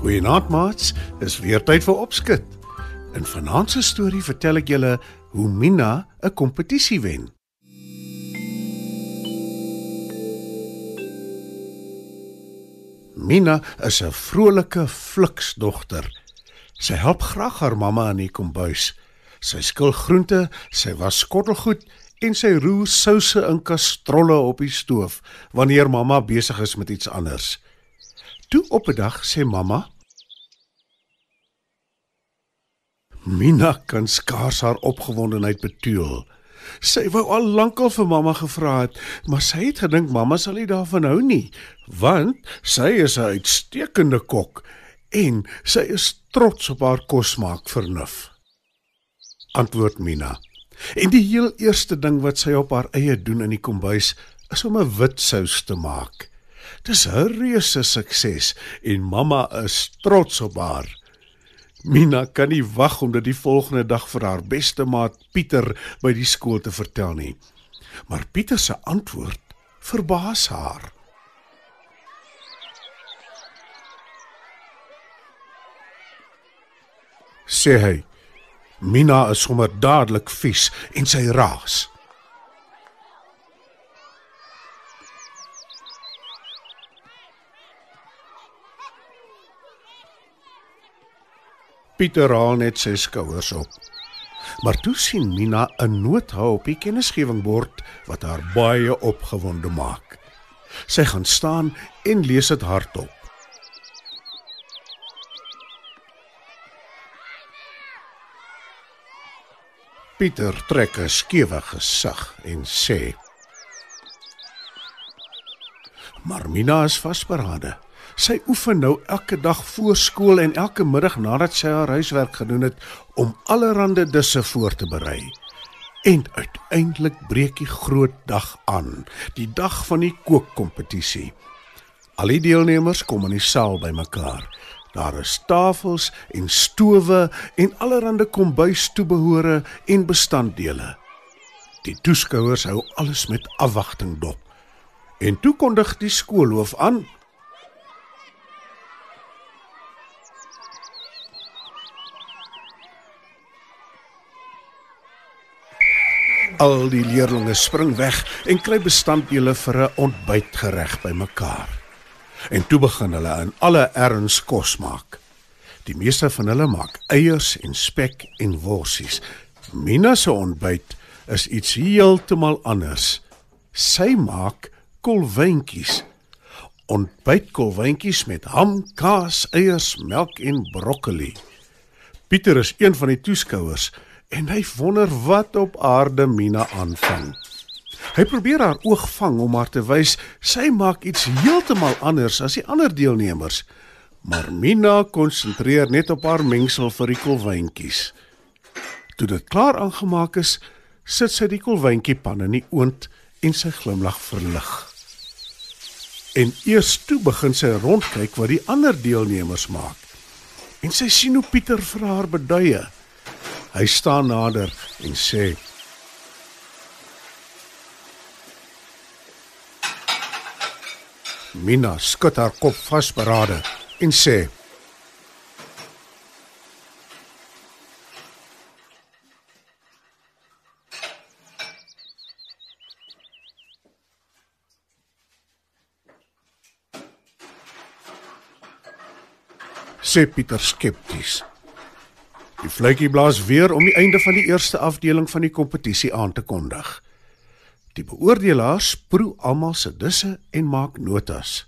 Goeienaand maats, is weer tyd vir opskud. In vanaand se storie vertel ek julle hoe Mina 'n kompetisie wen. Mina is 'n vrolike fliksdogter. Sy help graag haar mamma in die kombuis. Sy skil groente, sy was skottelgoed en sy roer souse in kastrolle op die stoof wanneer mamma besig is met iets anders. Toe op 'n dag sê mamma: Mina kan skaars haar opgewondenheid betuil. Sy wou al lankal vir mamma gevra het, maar sy het gedink mamma sal nie daarvan hou nie, want sy is 'n uitstekende kok en sy is trots op haar kosmaak vernuf. Antwoord Mina. En die heel eerste ding wat sy op haar eie doen in die kombuis is om 'n wit sous te maak. Dis 'n reuse sukses en mamma is trots op haar. Mina kan nie wag om dit die volgende dag vir haar beste maat Pieter by die skool te vertel nie. Maar Pieter se antwoord verbaas haar. Sê hy: Mina is sommer dadelik vies en sy raas. Pieter haal net sy skouers op. Maar toe sien Mina 'n nota op die kennisgewingbord wat haar baie opgewonde maak. Sy gaan staan en lees dit hardop. Pieter trek 'n skewe gesig en sê: "Maar Mina is vasberade. Sy oefen nou elke dag voor skool en elke middag nadat sy haar huiswerk gedoen het om allerlei disse voor te berei. En uiteindelik breek die groot dag aan, die dag van die kookkompetisie. Al die deelnemers kom in die saal bymekaar. Daar is tafels en stowe en allerlei kombuistoebehore en bestanddele. Die toeskouers hou alles met afwagting dop. En toe kondig die skoolhoof aan Al die leerdlinge spring weg en kry bestanddele vir 'n ontbytgereg bymekaar. En toe begin hulle in alle erns kos maak. Die meeste van hulle maak eiers en spek en worsies. Mina se ontbyt is iets heeltemal anders. Sy maak kolwyntjies. Ontbytkolwyntjies met ham, kaas, eiers, melk en broccoli. Pieter is een van die toeskouers en hy wonder wat op aarde Mina aanvang. Hy probeer haar oog vang om haar te wys sy maak iets heeltemal anders as die ander deelnemers. Maar Mina konsentreer net op haar mengsel vir die kolwyntjies. Toe dit klaar aangemaak is, sit sy die kolwyntjiepan in die oond en sy glimlag verlig. En eers toe begin sy rondkyk wat die ander deelnemers maak. En sy sien hoe Pieter vir haar beduie. Hy staan nader en sê: Mina skud haar kop vasberade en sê: sê Pieter skepties. Die fluitjie blaas weer om die einde van die eerste afdeling van die kompetisie aan te kondig. Die beoordelaars proe almal se disse en maak notas.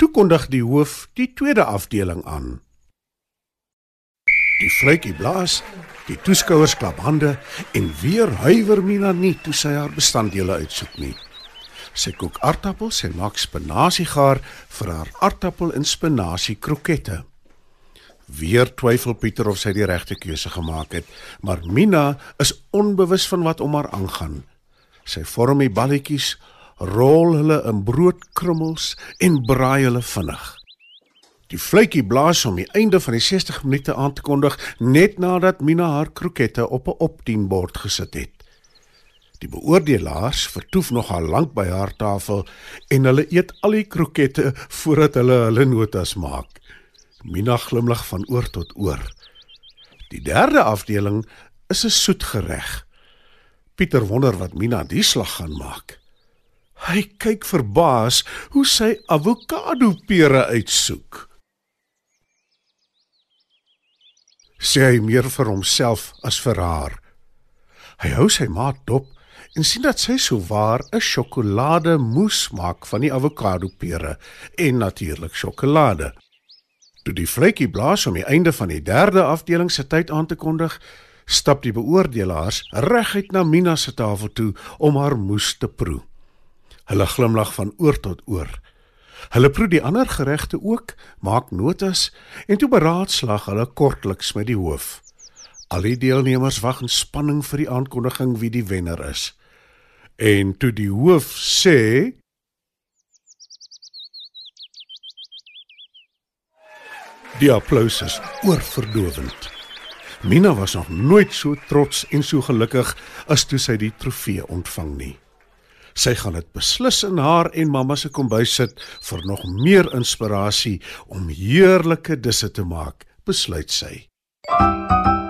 Toe kondig die hoof die tweede afdeling aan. Die fluitjie blaas, die toeskouers klap hande en weer huiwer Mina nie toe sy haar bestanddele uitsoek nie. Sy kook aartappels en maak spinasiegaar vir haar aartappel en spinasie krokette. Weer twyfel Pieter of sy die regte keuse gemaak het, maar Mina is onbewus van wat om haar aangaan. Sy vorm die balletjies, rol hulle in broodkrummels en braai hulle vinnig. Die fluitjie blaas om die einde van die 60 minute aan te kondig net nadat Mina haar krokette op 'n opdienbord gesit het. Die beoordelaars vertoef nogal lank by haar tafel en hulle eet al die krokette voordat hulle hulle notas maak. Mina glimlag van oor tot oor. Die derde afdeling is 'n soetgereg. Pieter wonder wat Mina die slag gaan maak. Hy kyk verbaas hoe sy avokado pere uitsoek. Sê hy meer vir homself as vir haar. Hy hou sy maat dop en sien dat sy souwaar 'n sjokolade moes maak van die avokado pere en natuurlik sjokolade. Toe die vletjie blaas om die einde van die derde afdeling se tyd aan te kondig, stap die beoordelaars reguit na Mina se tafel toe om haar moes te proe. Hulle glimlag van oor tot oor. Hulle proe die ander geregte ook, maak notas en toe beraadslag hulle kortliks met die hoof. Al die deelnemers wag in spanning vir die aankondiging wie die wenner is. En toe die hoof sê Die applous is oorverdowend. Mina was nog nooit so trots en so gelukkig as toe sy die trofee ontvang nie. Sy gaan dit beslis in haar en mamma se kombuis sit vir nog meer inspirasie om heerlike disse te maak, besluit sy. MUZIEK